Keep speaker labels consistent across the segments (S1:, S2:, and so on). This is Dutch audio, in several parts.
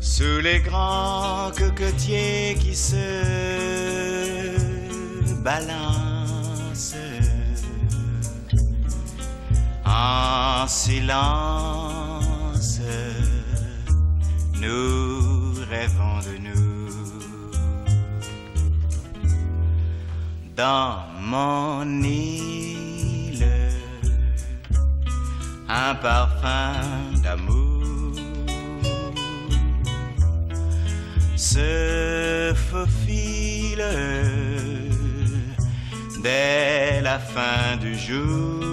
S1: Sous les grands cocotiers qui se balancent en silence, nous rêvons de nous. Dans mon île, un parfum d'amour se faufile dès la fin du jour.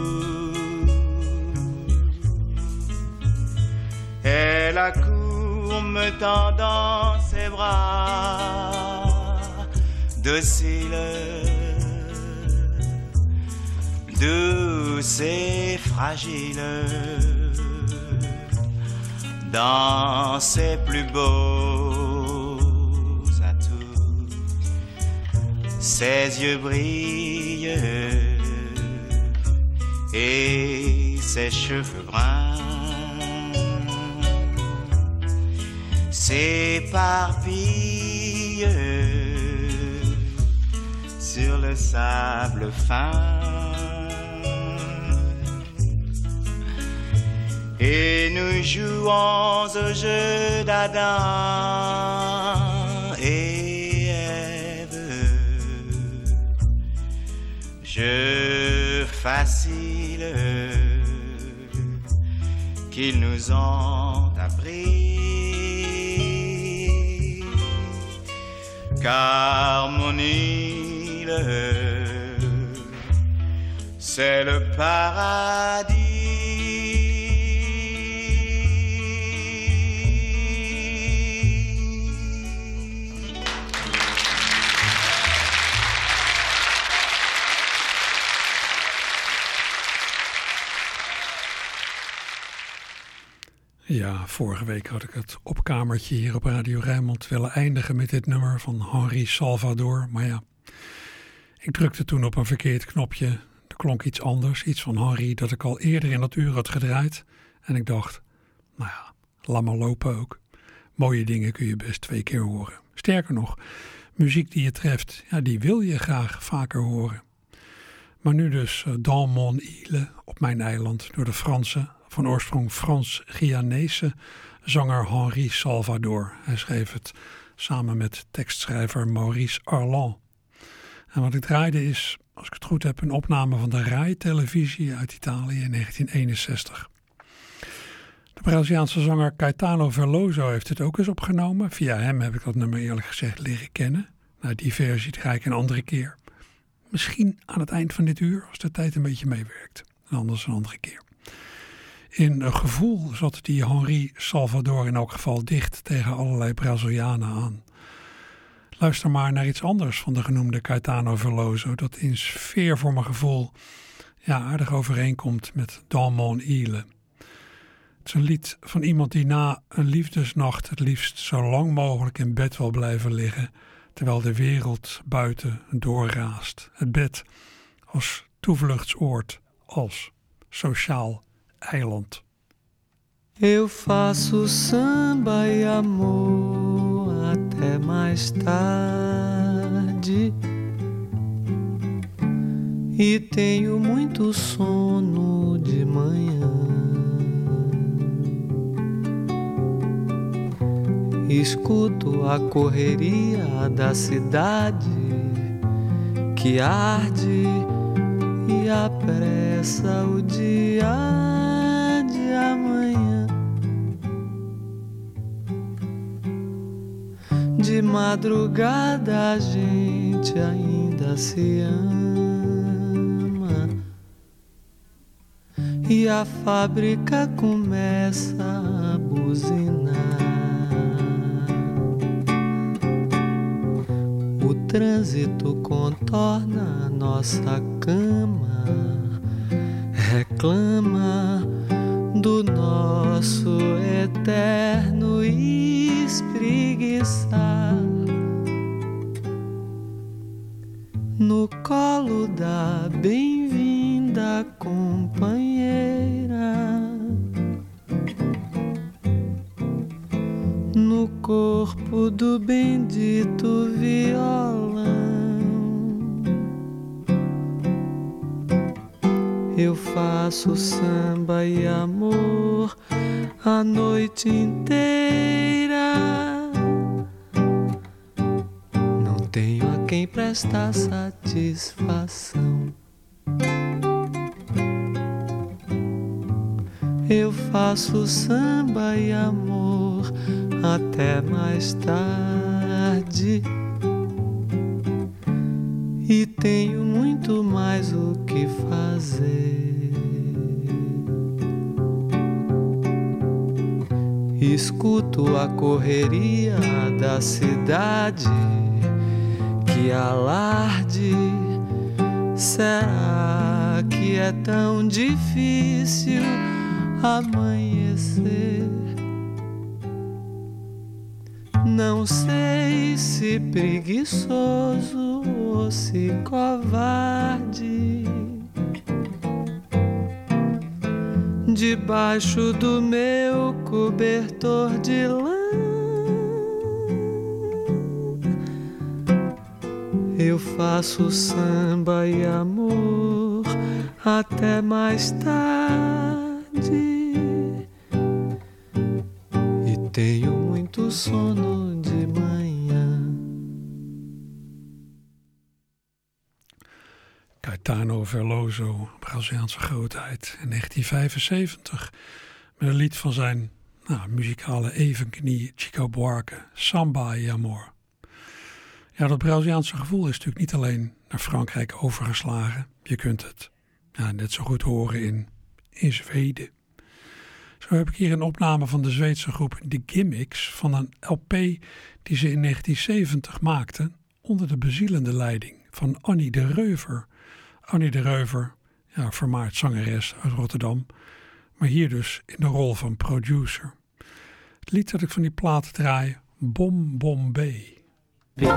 S1: Et la cour me tendant ses bras docile, douce et fragile, dans ses plus beaux atouts, ses yeux brillent et ses cheveux bruns s'éparpille sur le sable fin. Et nous jouons au jeu d'Adam et Ève. Jeu facile qu'ils nous ont appris. car mon île, c'est le paradis.
S2: Ja, vorige week had ik het opkamertje hier op Radio Rijnmond willen eindigen met dit nummer van Henri Salvador. Maar ja, ik drukte toen op een verkeerd knopje. Er klonk iets anders, iets van Henri dat ik al eerder in dat uur had gedraaid. En ik dacht, nou ja, laat maar lopen ook. Mooie dingen kun je best twee keer horen. Sterker nog, muziek die je treft, ja, die wil je graag vaker horen. Maar nu dus uh, Dans mon île, op mijn eiland, door de Fransen van oorsprong Frans-Guyanese zanger Henri Salvador. Hij schreef het samen met tekstschrijver Maurice Arlan. En wat ik draaide is, als ik het goed heb, een opname van de RAI-televisie uit Italië in 1961. De Braziliaanse zanger Caetano Veloso heeft het ook eens opgenomen. Via hem heb ik dat nummer eerlijk gezegd leren kennen. Nou, die versie draai ik een andere keer. Misschien aan het eind van dit uur, als de tijd een beetje meewerkt. En anders een andere keer. In een gevoel zat die Henri Salvador in elk geval dicht tegen allerlei Brazilianen aan. Luister maar naar iets anders van de genoemde Caetano Veloso, dat in sfeer voor mijn gevoel ja, aardig overeenkomt met Dans mon île. Het is een lied van iemand die na een liefdesnacht het liefst zo lang mogelijk in bed wil blijven liggen, terwijl de wereld buiten doorraast. Het bed als toevluchtsoord, als sociaal eiland.
S3: Eu faço samba e amor até mais tarde. E tenho muito sono de manhã. Escuto a correria da cidade que arde e apressa o dia de amanhã. De madrugada a gente ainda se ama e a fábrica começa a buzinar. O trânsito contorna nossa cama, reclama do nosso eterno espreguiçar no colo da bem-vinda companheira, no corpo do bendito violão. Eu faço samba e amor a noite inteira. Não tenho a quem prestar satisfação. Eu faço samba e amor até mais tarde. E tenho muito mais o que fazer. Escuto a correria da cidade, que alarde. Será que é tão difícil amanhecer? Não sei se preguiçoso ou se covarde. Debaixo do meu cobertor de lã, eu faço samba e amor até mais tarde.
S2: Veloso, Braziliaanse grootheid, in 1975 met een lied van zijn nou, muzikale evenknie Chico Buarque, Samba y Amor. Ja, dat Braziliaanse gevoel is natuurlijk niet alleen naar Frankrijk overgeslagen. Je kunt het ja, net zo goed horen in, in Zweden. Zo heb ik hier een opname van de Zweedse groep The Gimmicks van een LP die ze in 1970 maakten onder de bezielende leiding van Annie de Reuver. Annie de Reuver, ja, vermaard zangeres uit Rotterdam, maar hier dus in de rol van producer. Het lied dat ik van die plaat draai, Bom Bom B.
S4: If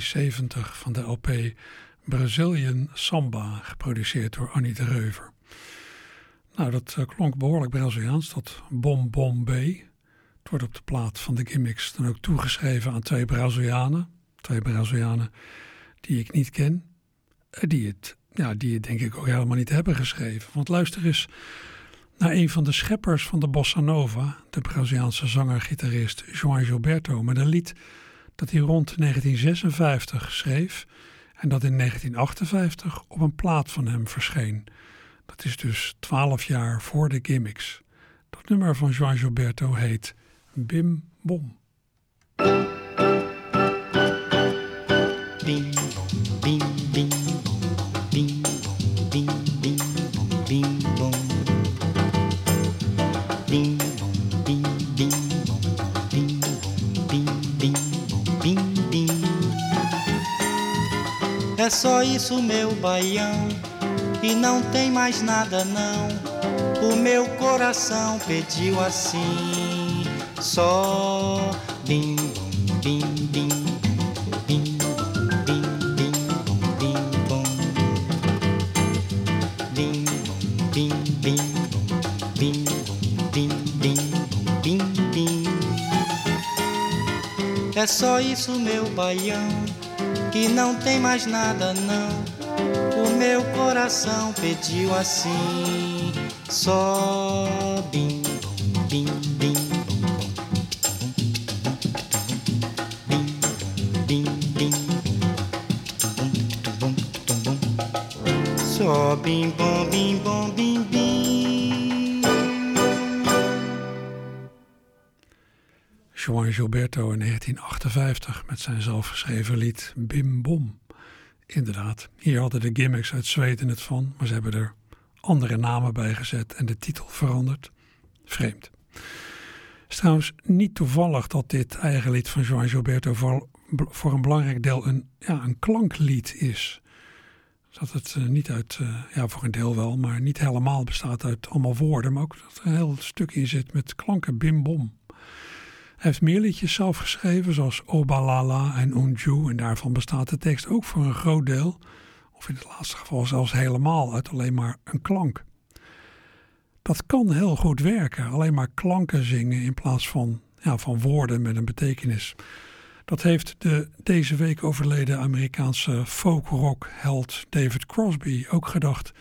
S2: 1970 van de LP Brazilian Samba, geproduceerd door Annie de Reuver. Nou, dat eh, klonk behoorlijk Braziliaans, dat Bom Bom B. Het wordt op de plaat van de gimmicks dan ook toegeschreven aan twee Brazilianen. Twee Brazilianen die ik niet ken. eh, Die het, ja, die het denk ik ook helemaal niet hebben geschreven. Want luister eens naar een van de scheppers van de Bossa Nova, de Braziliaanse zanger-gitarist João Gilberto, met een lied dat hij rond 1956 schreef en dat in 1958 op een plaat van hem verscheen. Dat is dus twaalf jaar voor de gimmicks. Dat nummer van João Gilberto heet Bim Bom.
S5: É só isso, meu baião, e não tem mais nada não. O meu coração pediu assim, só bim bom, bim bim. É só isso, meu baião, e não tem mais nada não. O meu coração pediu assim, só bim bom, bim bim bom bim bim bum bum bum só bim bom bim bom bim
S2: Gilberto in 1958 met zijn zelfgeschreven lied Bim Bom. Inderdaad, hier hadden de gimmicks uit Zweden het van, maar ze hebben er andere namen bij gezet en de titel veranderd. Vreemd. Het is trouwens niet toevallig dat dit eigen lied van João Gilberto voor, een belangrijk deel een, ja, een klanklied is. Dat het eh, niet uit, eh, ja voor een deel wel, maar niet helemaal bestaat uit allemaal woorden, maar ook dat er een heel stuk in zit met klanken bim bom. Hij heeft meer liedjes zelf geschreven, zoals Obalala en Unju. En daarvan bestaat de tekst ook voor een groot deel, of in het laatste geval zelfs helemaal, uit alleen maar een klank. Dat kan heel goed werken, alleen maar klanken zingen in plaats van, ja, van woorden met een betekenis. Dat heeft de deze week overleden Amerikaanse folk-rock-held David Crosby ook gedacht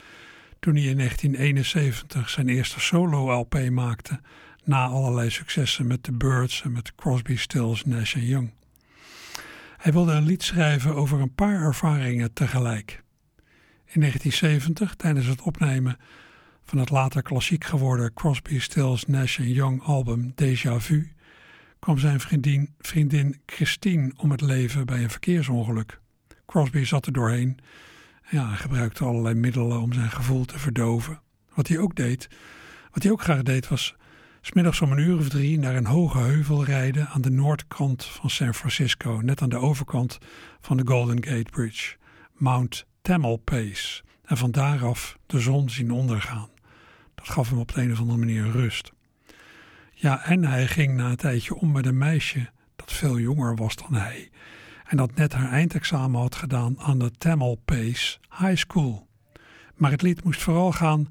S2: toen hij in 1971 zijn eerste solo-LP maakte na allerlei successen met The Birds en met Crosby, Stills, Nash Young. Hij wilde een lied schrijven over een paar ervaringen tegelijk. In 1970, tijdens het opnemen van het later klassiek geworden Crosby, Stills, Nash Young album Déjà Vu, kwam zijn vriendin, vriendin Christine om het leven bij een verkeersongeluk. Crosby zat er doorheen ja, gebruikte allerlei middelen om zijn gevoel te verdoven. Wat hij ook deed, wat hij ook graag deed, was smiddags om een uur of drie naar een hoge heuvel rijden aan de noordkant van San Francisco, net aan de overkant van de Golden Gate Bridge, Mount Tamalpais, en van daaraf de zon zien ondergaan. Dat gaf hem op de een of andere manier rust. Ja, en hij ging na een tijdje om met een meisje dat veel jonger was dan hij en dat net haar eindexamen had gedaan aan de Tamalpais High School. Maar het lied moest vooral gaan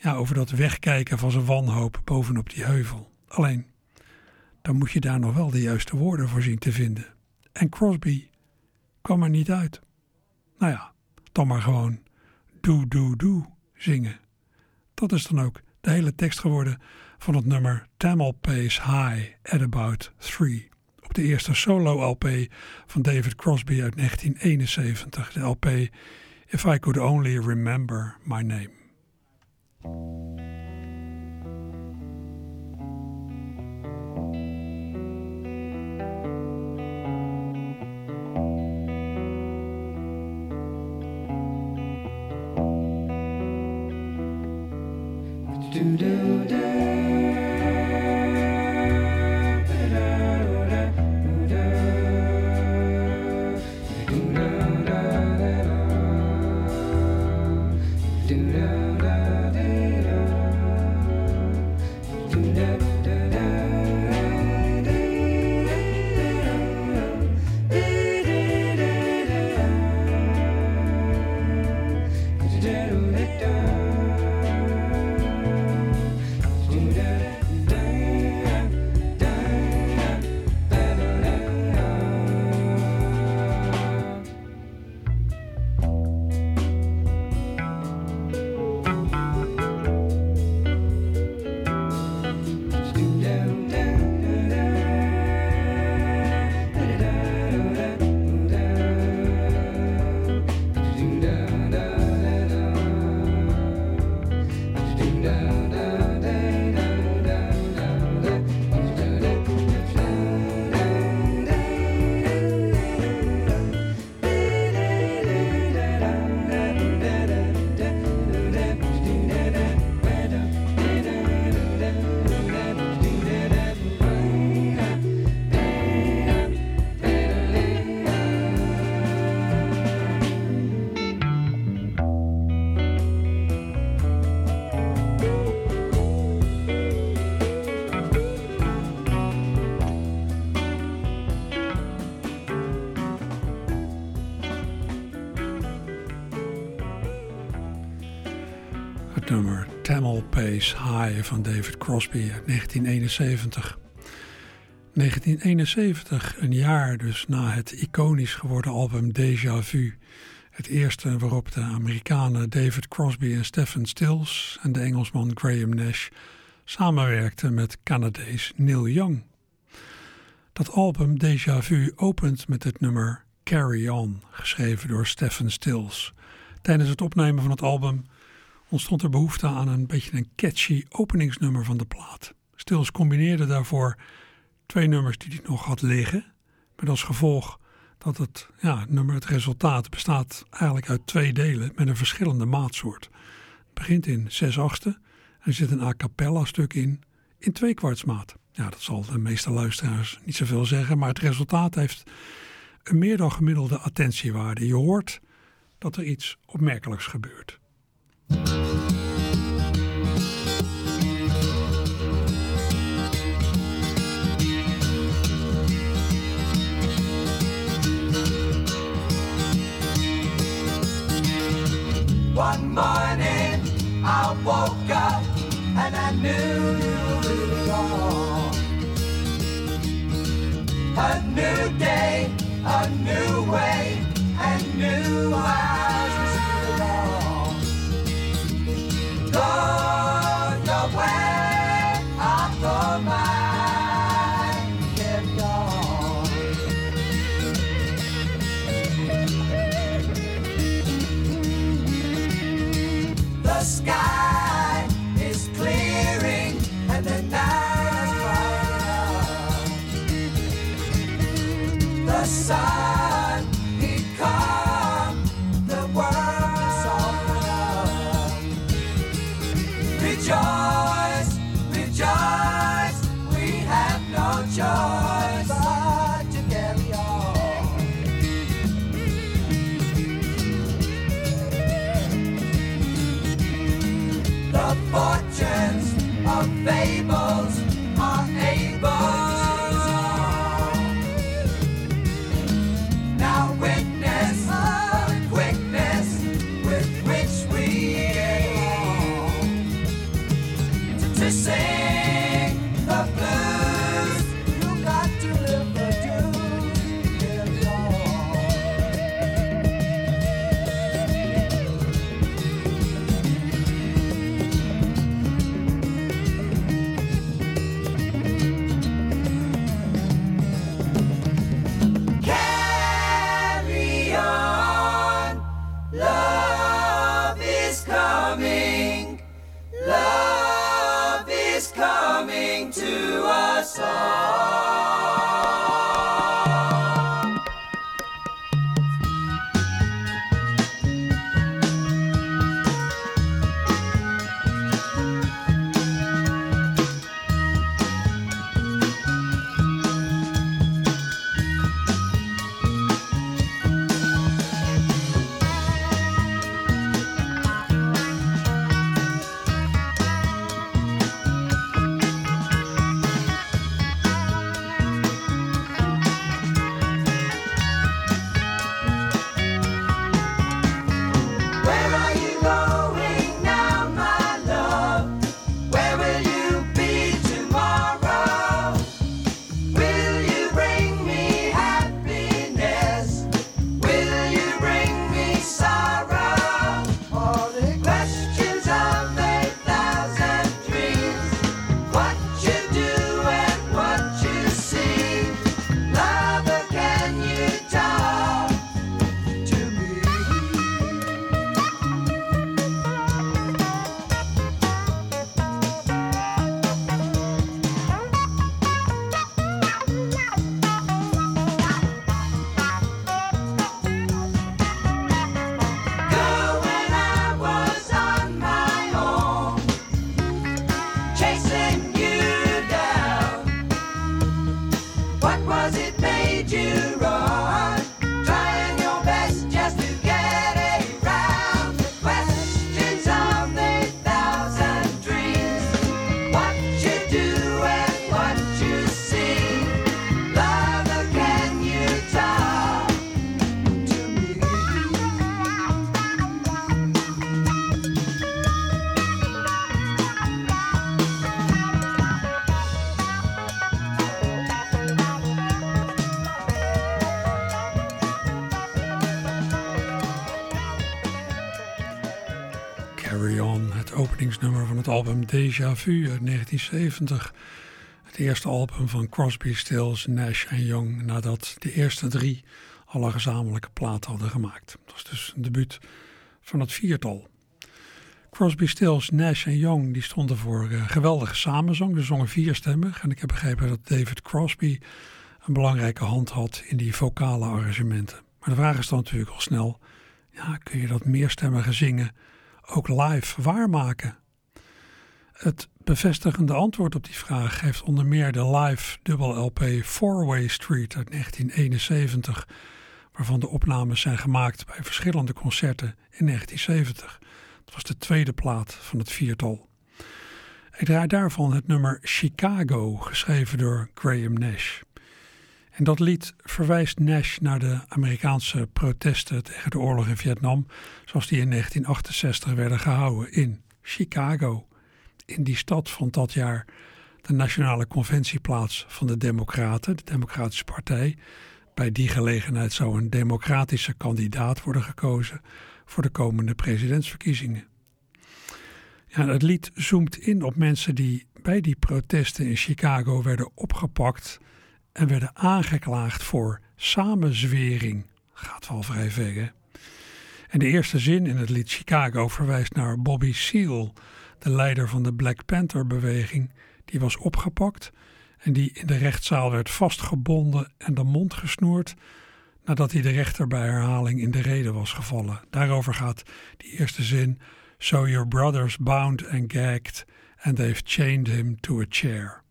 S2: ja, over dat wegkijken van zijn wanhoop bovenop die heuvel. Alleen, dan moet je daar nog wel de juiste woorden voor zien te vinden. En Crosby kwam er niet uit. Nou ja, dan maar gewoon doe, doe, doe zingen. Dat is dan ook de hele tekst geworden van het nummer Tamalpais High at About 3 op de eerste solo-LP van David Crosby uit 1971, de LP If I Could Only Remember My Name. do do. High van David Crosby uit 1971. 1971, een jaar dus na het iconisch geworden album Déjà Vu. Het eerste waarop de Amerikanen David Crosby en Stephen Stills en de Engelsman Graham Nash samenwerkten met Canadees Neil Young. Dat album Déjà Vu opent met het nummer Carry On, geschreven door Stephen Stills. Tijdens het opnemen van het album ontstond er behoefte aan een beetje een catchy openingsnummer van de plaat. Stills combineerde daarvoor twee nummers die hij nog had liggen, met als gevolg dat het, ja, nummer, het resultaat bestaat eigenlijk uit twee delen met een verschillende maatsoort. Het begint in 6 achtste en zit een a cappella stuk in, in twee kwartsmaat. Ja, dat zal de meeste luisteraars niet zoveel zeggen, maar het resultaat heeft een meer dan gemiddelde attentiewaarde. Je hoort dat er iets opmerkelijks gebeurt.
S6: One morning I woke up and I knew you were gone. A new day, a new way, and new eyes
S2: Déjà Vu uit 1970. Het eerste album van Crosby, Stills, Nash en Young nadat de eerste drie alle gezamenlijke platen hadden gemaakt. Dat was dus een debuut van het viertal. Crosby, Stills, Nash en Young die stonden voor uh, geweldige samenzang. Ze zongen vierstemmig en ik heb begrepen dat David Crosby een belangrijke hand had in die vocale arrangementen. Maar de vraag is dan natuurlijk al snel, ja, kun je dat meerstemmige zingen ook live waarmaken? Het bevestigende antwoord op die vraag geeft onder meer de live dubbel LP Four-Way Street uit 1971, waarvan de opnames zijn gemaakt bij verschillende concerten in 1970. Dat was de tweede plaat van het viertal. Ik draai daarvan het nummer Chicago, geschreven door Graham Nash. En dat lied verwijst Nash naar de Amerikaanse protesten tegen de oorlog in Vietnam, zoals die in 1968 werden gehouden in Chicago. In die stad vond dat jaar de nationale conventie plaats van de Democraten, de Democratische Partij. Bij die gelegenheid zou een democratische kandidaat worden gekozen voor de komende presidentsverkiezingen. Ja, het lied zoomt in op mensen die bij die protesten in Chicago werden opgepakt en werden aangeklaagd voor samenzwering. Gaat wel vrij ver, hè? En de eerste zin in het lied Chicago verwijst naar Bobby Seale, de leider van de Black Panther-beweging, die was opgepakt en die in de rechtszaal werd vastgebonden en de mond gesnoerd nadat hij de rechter bij herhaling in de reden was gevallen. Daarover gaat die eerste zin. So your brothers bound and gagged and they've chained him to a chair.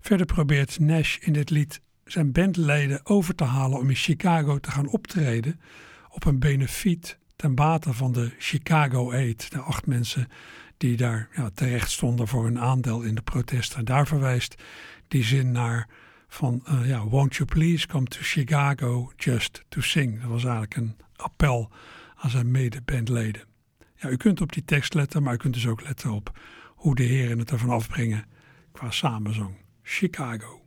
S2: Verder probeert Nash in dit lied zijn bandleden over te halen om in Chicago te gaan optreden op een benefiet ten bate van de Chicago Aid. De acht mensen die daar ja, terecht stonden voor hun aandeel in de protesten. Daar verwijst die zin naar van uh, ja, Won't you please come to Chicago just to sing. Dat was eigenlijk een appel aan zijn medebandleden. Ja, u kunt op die tekst letten, maar u kunt dus ook letten op hoe de heren het ervan afbrengen qua samenzang. Chicago.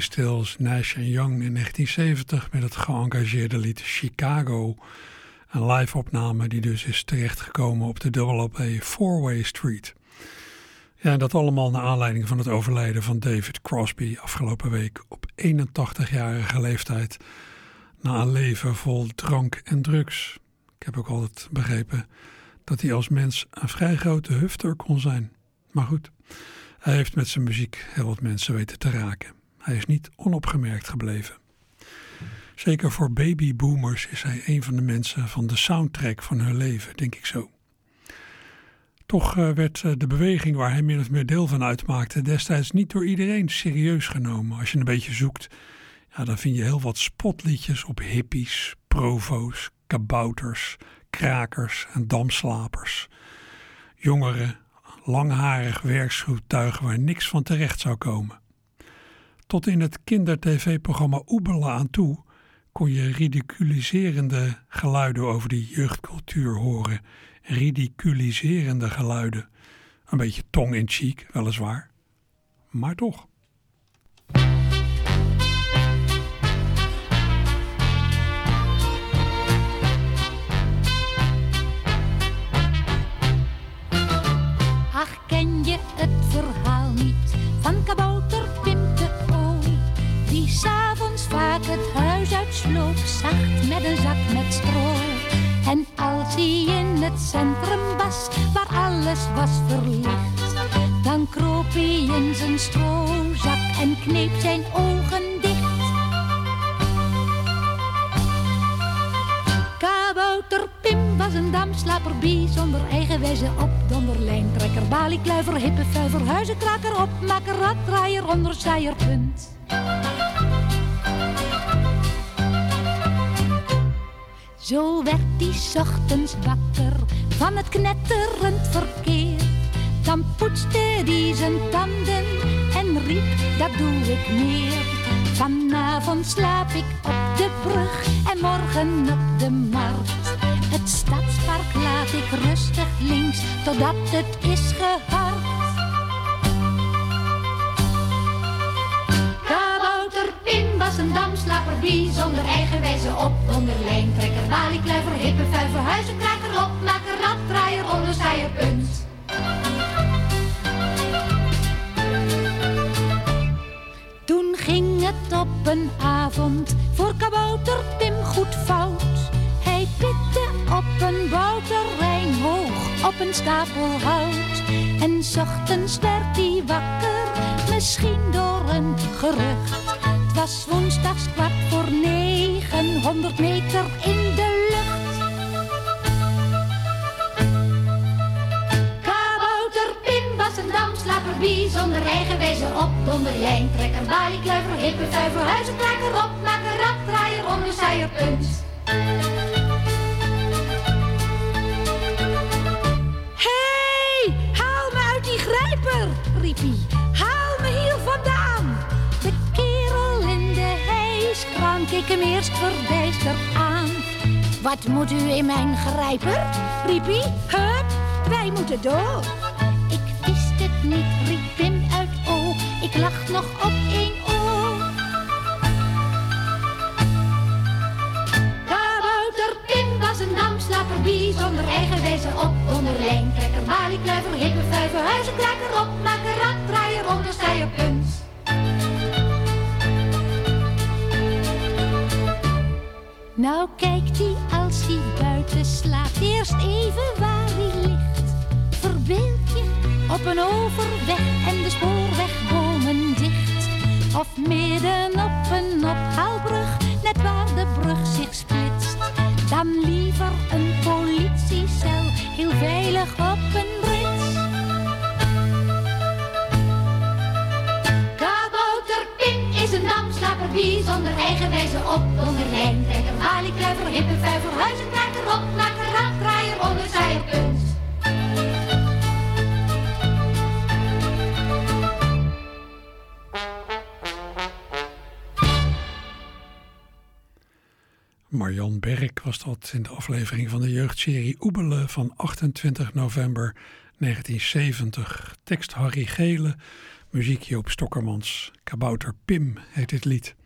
S2: Stills, Nash Young in 1970 met het geëngageerde lied Chicago. Een live-opname die dus is terechtgekomen op de LP Four-Way Street. Ja, dat allemaal naar aanleiding van het overlijden van David Crosby afgelopen week op 81-jarige leeftijd. Na een leven vol drank en drugs. Ik heb ook altijd begrepen dat hij als mens een vrij grote hufter kon zijn. Maar goed, hij heeft met zijn muziek heel wat mensen weten te raken. Hij is niet onopgemerkt gebleven. Zeker voor babyboomers is hij een van de mensen van de soundtrack van hun leven, denk ik zo. Toch eh, werd eh, de beweging waar hij min of meer deel van uitmaakte destijds niet door iedereen serieus genomen. Als je een beetje zoekt, ja, dan vind je heel wat spotliedjes op hippies, provo's, kabouters, krakers en damslapers. Jongeren, langharig werksvoertuigen waar niks van terecht zou komen. Tot in het kindertv-programma Oebela aan toe kon je ridiculiserende geluiden over die jeugdcultuur horen. Ridiculiserende geluiden. Een beetje tong in cheek, weliswaar. Maar toch.
S7: Met een zak met stro. En als hij in het centrum was, waar alles was verlicht, dan kroop hij in zijn strozak en kneep zijn ogen dicht. Kabouter Pim was een damslaper, bijzonder eigenwijze op donderlijntrekker, baliekluiver, hippenfuiver, huizenkraker, opmaker, raddraaier, onderzaaier, punt. Zo werd hij ochtends wakker van het knetterend verkeer. Dan poetste hij zijn tanden en riep, dat doe ik meer. Vanavond slaap ik op de brug en morgen op de markt. Het stadspark laat ik rustig links, totdat het is gehard. Pim was een damslaper, bijzonder eigenwijze op. Onderlijntrekker, baliekluiver, hippenvuiver, huizenkraker, opmaker, raddraaier, onderzaaier, punt. Toen ging het op een avond voor kabouter Pim goed fout. Hij pitte op een bouwterrein hoog op een stapel hout. En ochtends werd hij wakker, misschien door een gerucht. Was woensdags kwart voor negen, 100 meter in de lucht. Kabouter Pim was een damslaper, bijzonder eigenwijze op. Donderlijntrekker, baliekluiver, hippenvuiver, huizenkraker, opmaker, raddraaier, onderzaaier, punt. Hey, haal me uit die grijper, riep. Haal me hier vandaan. Hijskraan keek hem eerst verbijsterd aan. Wat moet u in mijn grijper? riep. Hup, wij moeten door. Ik wist het niet, riep Pim uit O. Ik lag nog op één oor. Kabouter Pim was een damslaper, bijzonder eigenwijze op. Onderlijntrekker, baliekluiver, hippenvuiver, huizenkraker, opmaker, raddraaier, onderzaaier, punt. Nou kijkt hij als hij buiten slaapt, eerst even waar hij ligt. Verbeeld je op een overweg en de spoorwegbomen dicht. Of midden op een ophaalbrug, net waar de brug zich splitst. Dan liever een eigenwijze op. Onderlijntrekker, baliekluiver, hippenvuiver, huizenkraker, opmaker, raddraaier, onderzaaier, punt.
S2: Marjan Berk was dat in de aflevering van de jeugdserie Oebelen van 28 november 1970. Tekst Harry Gele, Muziekje op Stokkermans. Kabouter Pim heet dit lied.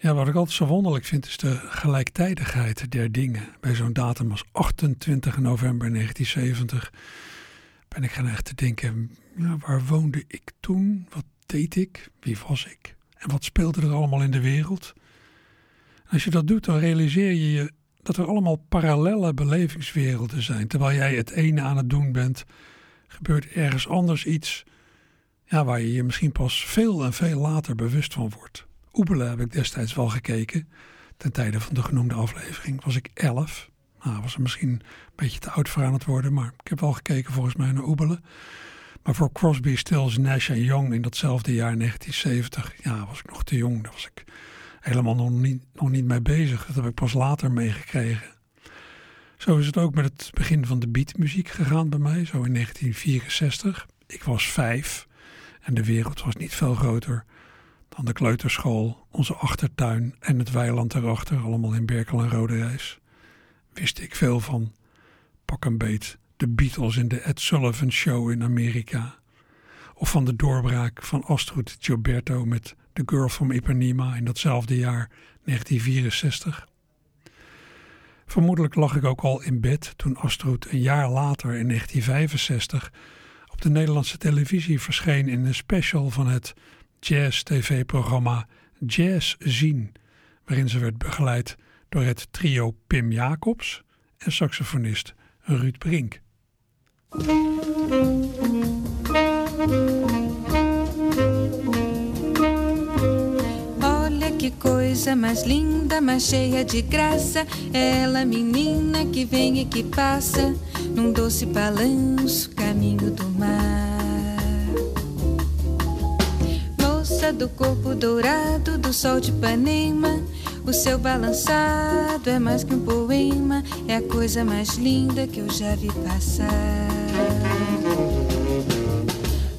S2: Ja, wat ik altijd zo wonderlijk vind is de gelijktijdigheid der dingen. Bij zo'n datum als 28 november 1970 ben ik echt te denken, ja, waar woonde ik toen? Wat deed ik? Wie was ik? En wat speelde er allemaal in de wereld? Als je dat doet, dan realiseer je je dat er allemaal parallelle belevingswerelden zijn. Terwijl jij het ene aan het doen bent, gebeurt ergens anders iets ja, waar je je misschien pas veel en veel later bewust van wordt. Oebelen heb ik destijds wel gekeken. Ten tijde van de genoemde aflevering was ik elf. Nou, was er misschien een beetje te oud voor aan het worden, maar ik heb wel gekeken volgens mij naar Oebelen. Maar voor Crosby, Stills, Nash en Young in datzelfde jaar 1970, ja, was ik nog te jong. Daar was ik helemaal nog niet, nog niet mee bezig. Dat heb ik pas later meegekregen. Zo is het ook met het begin van de beatmuziek gegaan bij mij, zo in 1964. Ik was vijf en de wereld was niet veel groter dan de kleuterschool, onze achtertuin en het weiland erachter, allemaal in Berkel en Roderijs. Wist ik veel van, pak een beet, de Beatles in de Ed Sullivan Show in Amerika. Of van de doorbraak van Astrid Gilberto met The Girl from Ipanema in datzelfde jaar 1964. Vermoedelijk lag ik ook al in bed toen Astrid een jaar later in 1965 op de Nederlandse televisie verscheen in een special van het jazz-tv-programma Jazz Zien, waarin ze werd begeleid door het trio Pim Jacobs en saxofonist Ruud Brink.
S8: Olha que coisa mais linda, mais cheia de graça. Ela, menina que vem e que passa, num doce balanço, caminho do mar. Do corpo dourado do sol de Ipanema, o seu balançado é mais que um poema, é a coisa mais linda que eu já vi passar.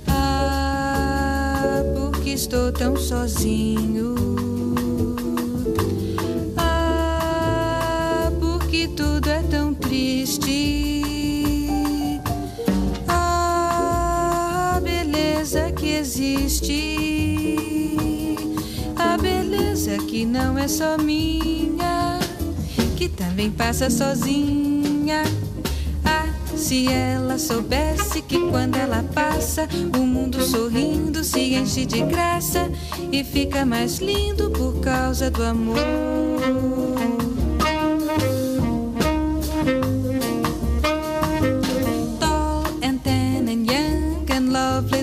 S8: Ah, porque estou tão sozinho. Ah, porque tudo é tão triste. Ah, beleza que existe. Que não é só minha, que também passa sozinha. Ah, se ela soubesse que quando ela passa, o mundo sorrindo se enche de graça e fica mais lindo por causa do amor.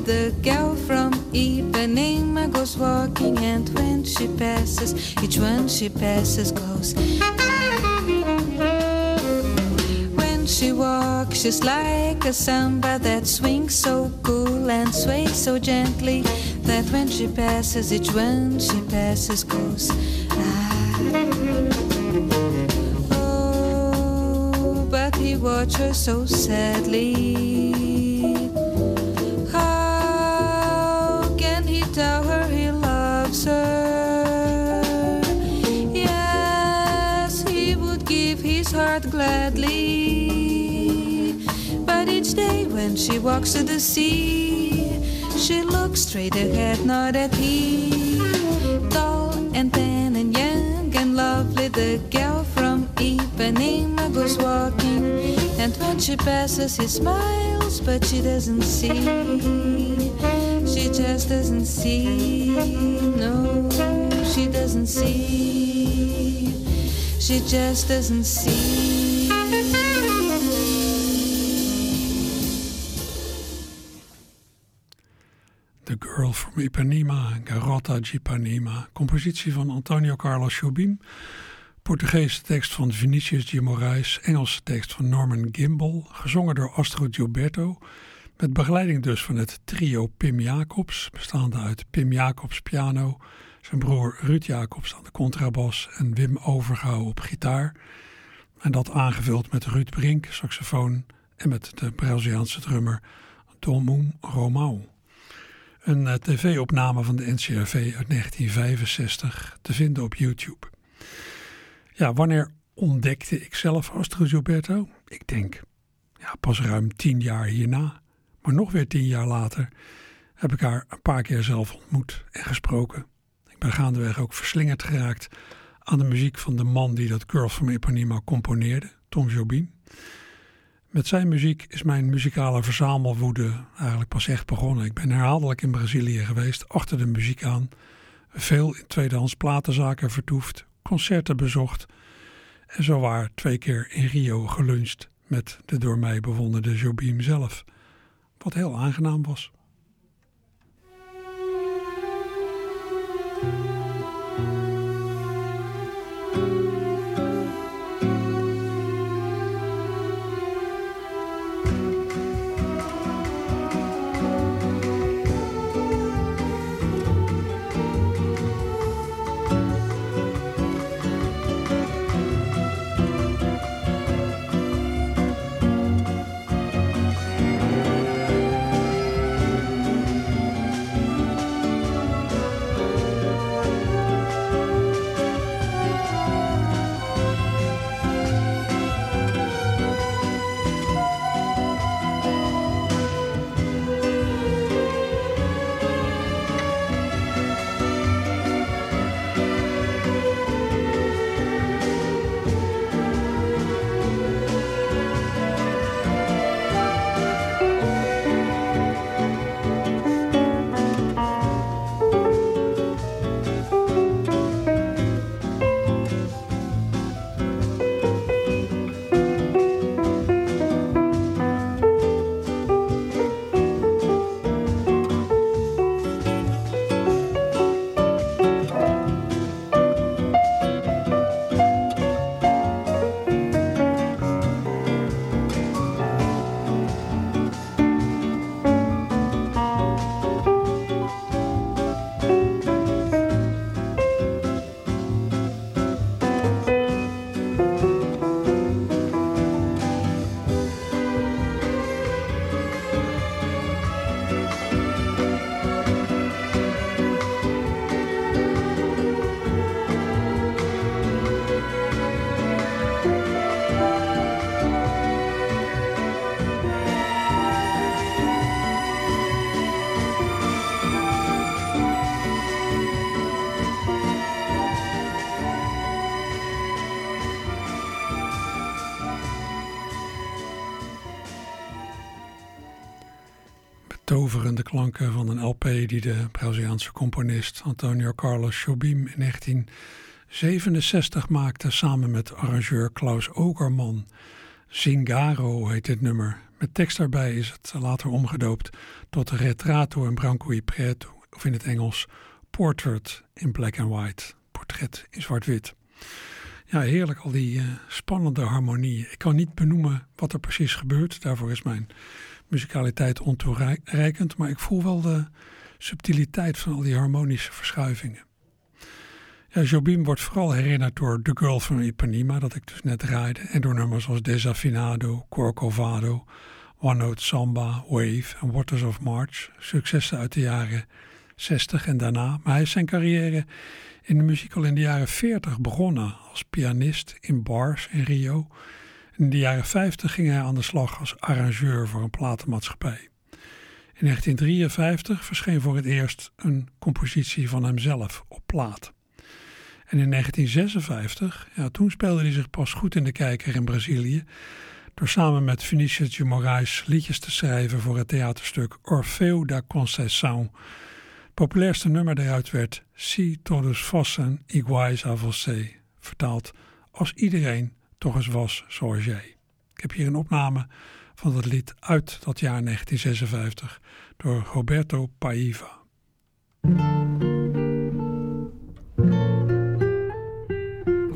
S8: The girl from Ipanema goes walking, and when she each one she passes goes. When she walks, she's like a samba that swings so cool and sways so gently that when she passes, each one she passes goes. Ah. Oh, but he watched her so sadly. When she walks to the sea, she looks straight ahead, not at he. Tall and thin and young and lovely, the girl from Ipanema goes walking. And when she passes, he smiles, but she doesn't see. She just doesn't see. No, she doesn't see. She just doesn't see.
S2: Girl from Ipanema, Garota de Ipanema, compositie van Antonio Carlos Jobim, Portugese tekst van Vinicius de Moraes, Engelse tekst van Norman Gimbel, gezongen door Astrid Gilberto, met begeleiding dus van het trio Pim Jacobs, bestaande uit Pim Jacobs piano, zijn broer Ruud Jacobs aan de contrabas en Wim Overgouw op gitaar. En dat aangevuld met Ruud Brink, saxofoon en met de Braziliaanse drummer Domum Romão. Een eh, tv-opname van de NCRV uit 1965 te vinden op YouTube. Ja, wanneer ontdekte ik zelf Astrid Gilberto? Ik denk, ja, pas ruim tien jaar hierna. Maar nog weer tien jaar later heb ik haar een paar keer zelf ontmoet en gesproken. Ik ben gaandeweg ook verslingerd geraakt aan de muziek van de man die dat Girls from Ipanema componeerde, Tom Jobim. Met zijn muziek is mijn muzikale verzamelwoede eigenlijk pas echt begonnen. Ik ben herhaaldelijk in Brazilië geweest, achter de muziek aan. Veel in tweedehands platenzaken vertoefd, concerten bezocht. En zowaar twee keer in Rio geluncht met de door mij bewonderde Jobim zelf. Wat heel aangenaam was. Toverende klanken van een LP die de Braziliaanse componist Antonio Carlos Jobim in 1967 maakte samen met arrangeur Klaus Ogerman. Zingaro heet dit nummer. Met tekst daarbij is het later omgedoopt tot Retrato in Branco y Preto, of in het Engels Portrait in Black and White. Portret in zwart-wit. Ja, heerlijk al die uh, spannende harmonieën. Ik kan niet benoemen wat er precies gebeurt. Daarvoor is mijn muzikaliteit ontoereikend. Maar ik voel wel de subtiliteit van al die harmonische verschuivingen. Ja, Jobim wordt vooral herinnerd door The Girl from Ipanema, dat ik dus net draaide. En door nummers als Desafinado, Corcovado, One Note Samba, Wave en Waters of March. Successen uit de jaren 60 en daarna. Maar hij is zijn carrière in de muziek al in de jaren 40 begonnen als pianist in bars in Rio. In de jaren 50 ging hij aan de slag als arrangeur voor een platenmaatschappij. In 1953 verscheen voor het eerst een compositie van hemzelf op plaat. En in 1956, ja, toen speelde hij zich pas goed in de kijker in Brazilië, door samen met Vinicius de Moraes liedjes te schrijven voor het theaterstuk Orfeu da Conceição. Het populairste nummer daaruit werd Si todos fossem iguais a você, vertaald als iedereen toch eens was zoals. Ik heb hier een opname van het lied uit dat jaar 1956 door Roberto Paiva.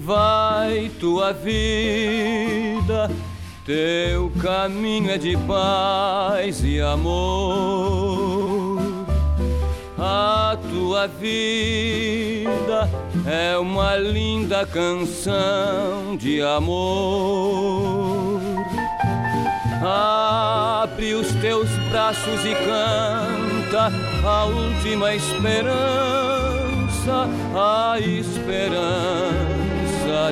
S9: Vai tua vida, teu caminho é de paz e amor. A tua vida é uma linda canção de amor. Abre os teus braços e canta a última esperança, a esperança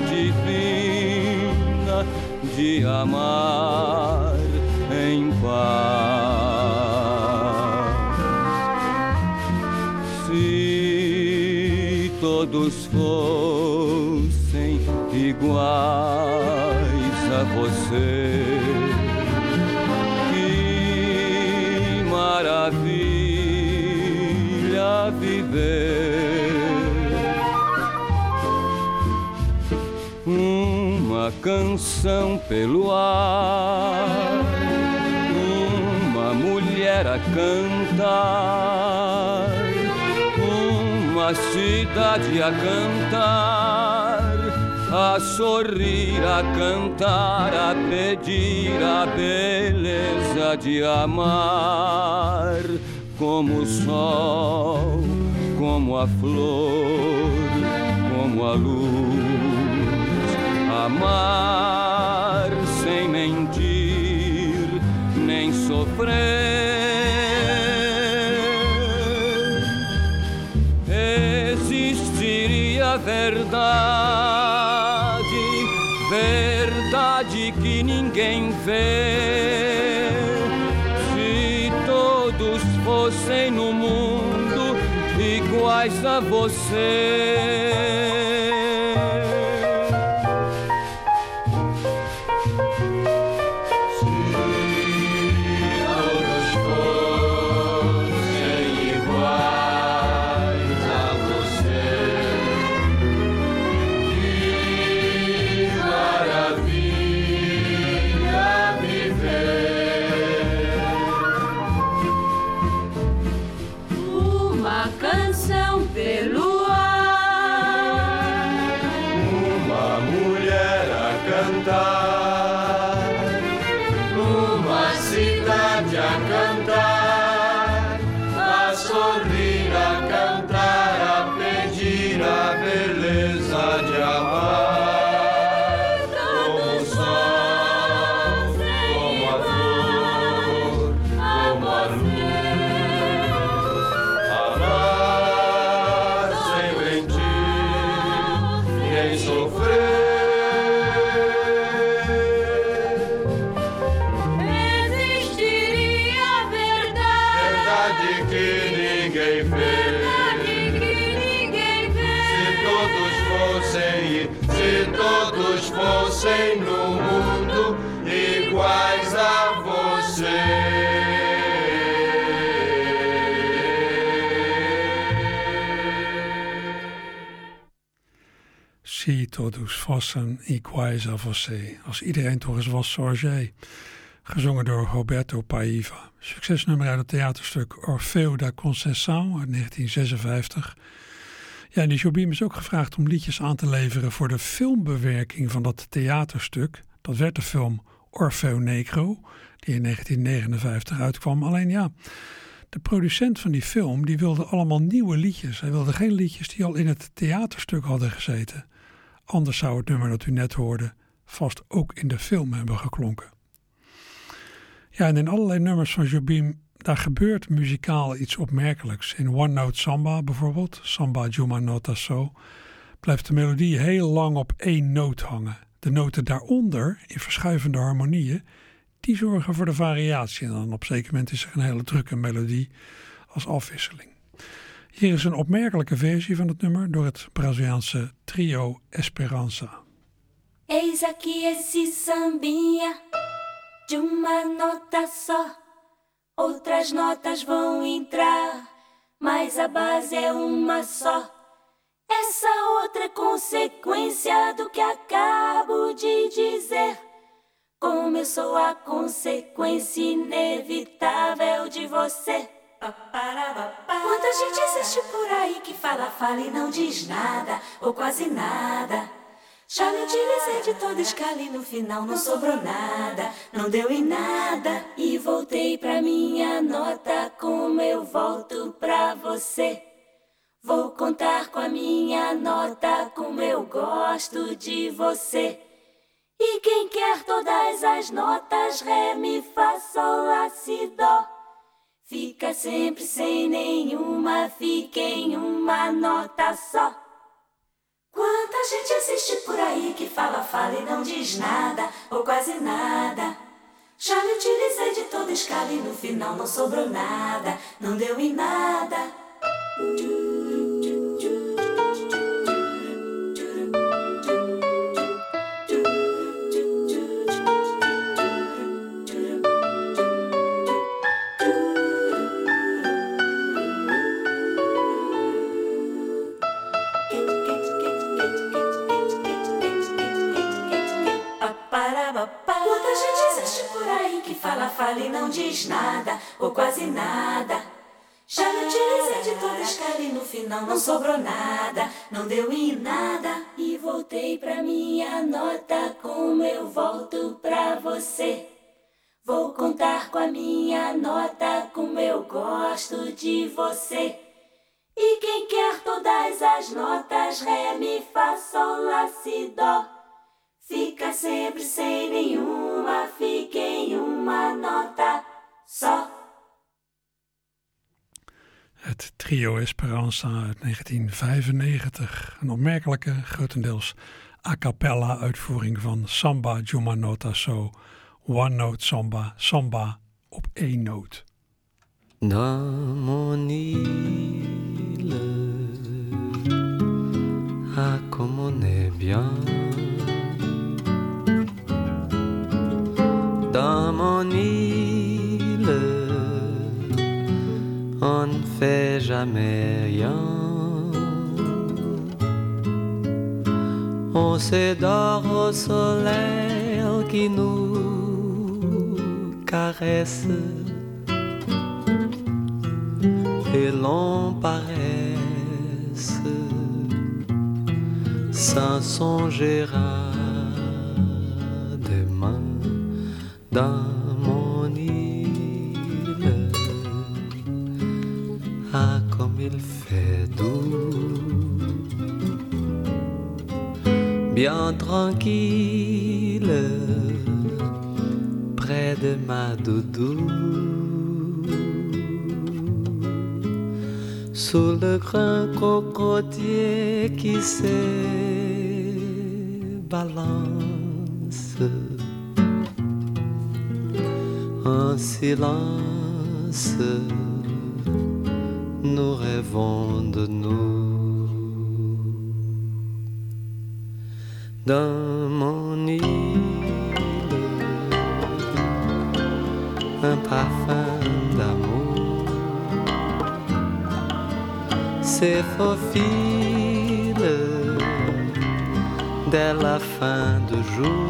S9: divina de amar em paz. Todos fossem iguais a você. Que maravilha viver. Uma canção pelo ar, uma mulher a cantar, uma cidade a cantar, a sorrir, a cantar, a pedir a beleza de amar, como o sol, como a flor, como a luz amar sem mentir nem sofrer. Verdade, verdade que ninguém vê. Se todos fossem no mundo iguais a você.
S1: sofrer.
S10: Existiria verdade,
S1: verdade que ninguém vê. Se todos fossem, se todos fossem no mundo iguais.
S2: Todos fossen iguais a você. Als iedereen toch eens was zoals. Gezongen door Roberto Paiva. Succesnummer uit het theaterstuk Orfeo da Conceição uit 1956. Ja, en die Jobim is ook gevraagd om liedjes aan te leveren voor de filmbewerking van dat theaterstuk. Dat werd de film Orfeo Negro, die in 1959 uitkwam. Alleen ja, de producent van die film die wilde allemaal nieuwe liedjes. Hij wilde geen liedjes die al in het theaterstuk hadden gezeten. Anders zou het nummer dat u net hoorde vast ook in de film hebben geklonken. Ja, en in allerlei nummers van Jobim, daar gebeurt muzikaal iets opmerkelijks. In One Note Samba bijvoorbeeld, Samba Juma Nota So, blijft de melodie heel lang op één noot hangen. De noten daaronder, in verschuivende harmonieën, die zorgen voor de variatie. En dan op zeker moment is er een hele drukke melodie als afwisseling. Hier is een opmerkelijke versie van het nummer door het Braziliaanse trio Esperança.
S10: Eis aqui esse sambinha de uma nota só. Outras notas vão entrar, mas a base é uma só. Essa outra é consequência do que acabo de dizer. Sou a consequência inevitável de você. Quanta gente existe por aí que fala, fala e não diz nada, ou quase nada. Já me utilizei de toda escala e no final não sobrou nada, não deu em nada. E voltei pra minha nota, como eu volto pra você. Vou contar com a minha nota, como eu gosto de você. E quem quer todas as notas, Ré, Mi, Fá, Sol, Lá, Si, Dó. Fica sempre sem nenhuma, fica em uma nota só. Quanta gente existe por aí que fala, fala e não diz nada, ou quase nada. Já me utilizei de toda escala e no final não sobrou nada, não deu em nada. Diz nada, ou quase nada. Já me utilizei de toda escala e no final não sobrou nada, não deu em nada. E voltei pra minha nota, como eu volto pra você. Vou contar com a minha nota, como eu gosto de você. E quem quer todas as notas, Ré, Mi, Fá, Sol, Lá, Si, Dó, fica sempre sem nenhuma, fica em uma nota
S2: Het trio Esperanza uit 1995. Een opmerkelijke, grotendeels a cappella uitvoering van Samba Jumanota So. One note samba, samba op één noot.
S3: Dans mon île, ah comme on est bien. Dans fait jamais rien. On s'endort au soleil qui nous caresse et l'on paresse sans songer à demain dans il fait doux, bien tranquille près de ma doudou. sous le grand cocotier qui se balance en silence. Nous rêvons de nous dans mon île, un parfum d'amour se faufile dès la fin du jour.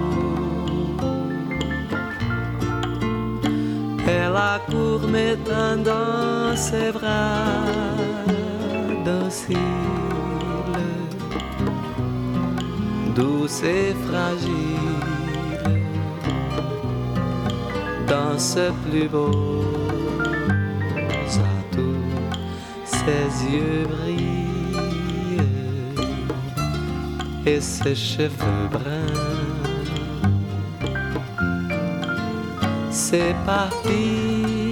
S3: Elle accourt m'étendant ses bras dociles, douce et fragile, dans ce plus beau atout ses yeux brillent et ses cheveux bruns s'éparpillent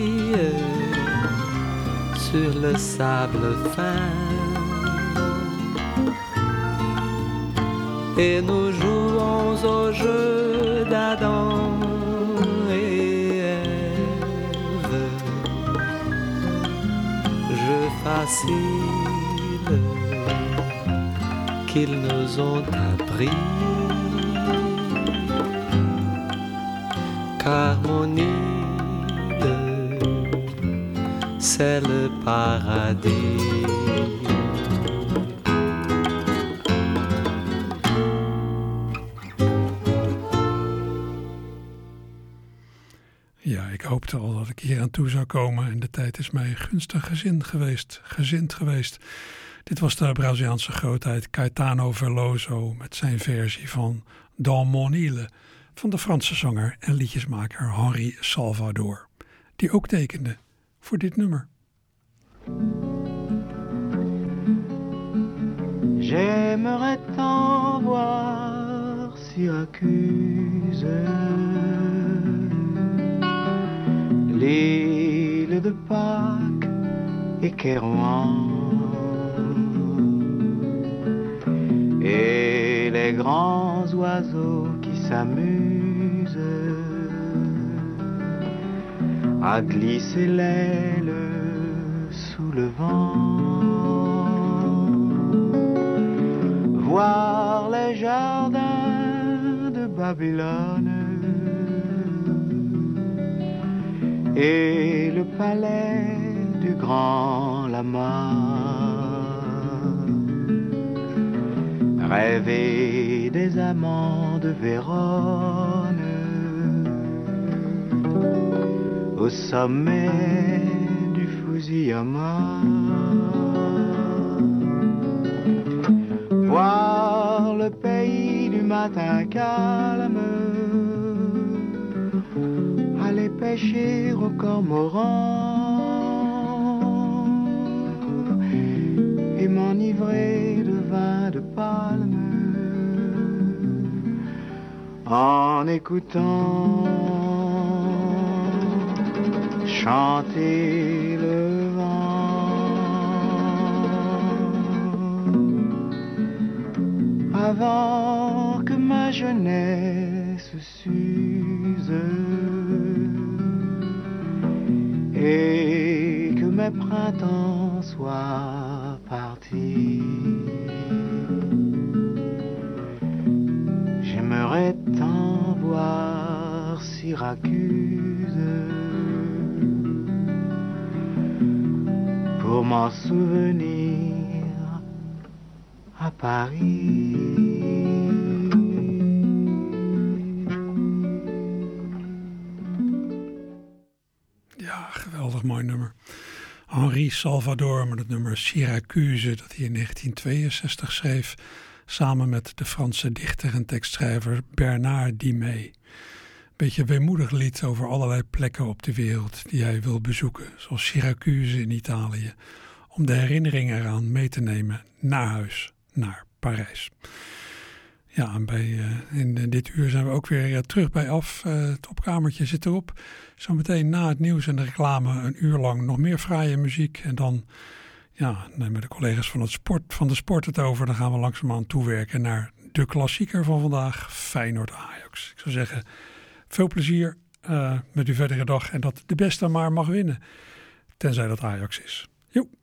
S3: sur le sable fin. Et nous jouons au jeu d'Adam et Ève jeu facile qu'ils nous ont appris. Car mon île, c'est le paradis.
S2: Ja, ik hoopte al dat ik hier aan toe zou komen en de tijd is mij gunstig gezin geweest, gezind geweest. Dit was de Braziliaanse grootheid Caetano Veloso met zijn versie van Dans mon île van de Franse zanger en liedjesmaker Henri Salvador, die ook tekende voor dit nummer.
S1: J'aimerais tant voir Syracuse, l'île de Pâques et Kérouan, et les grands oiseaux qui s'amusent à glisser l'aile sous le vent. Voir les jardins de Babylone et le palais du grand lama. Rêver des amants de Vérone. Au sommet du Fusiyama. Voir le pays du matin calme, aller pêcher au cormoran. Et m'enivrer de vin de palme en écoutant chanter le vent. Avant que ma jeunesse s'use et que mes printemps soient Syracuse pour m'en souvenir à Paris.
S2: Ja, geweldig mooi nummer. Henri Salvador met het nummer Syracuse dat hij in 1962 schreef samen met de Franse dichter en tekstschrijver Bernard Dimet. Beetje weemoedig lied over allerlei plekken op de wereld die hij wil bezoeken, zoals Syracuse in Italië, om de herinneringen eraan mee te nemen naar huis, naar Parijs. Ja, en bij, uh, in dit uur zijn we ook weer terug bij af. Uh, het opkamertje zit erop. Zometeen na het nieuws en de reclame een uur lang nog meer fraaie muziek. En dan ja, nemen de collega's van, het sport, van de sport het over. Dan gaan we langzaamaan toewerken naar de klassieker van vandaag, Feyenoord-Ajax. Ik zou zeggen, veel plezier met uw verdere dag en dat de beste maar mag winnen. Tenzij dat Ajax is. Joep.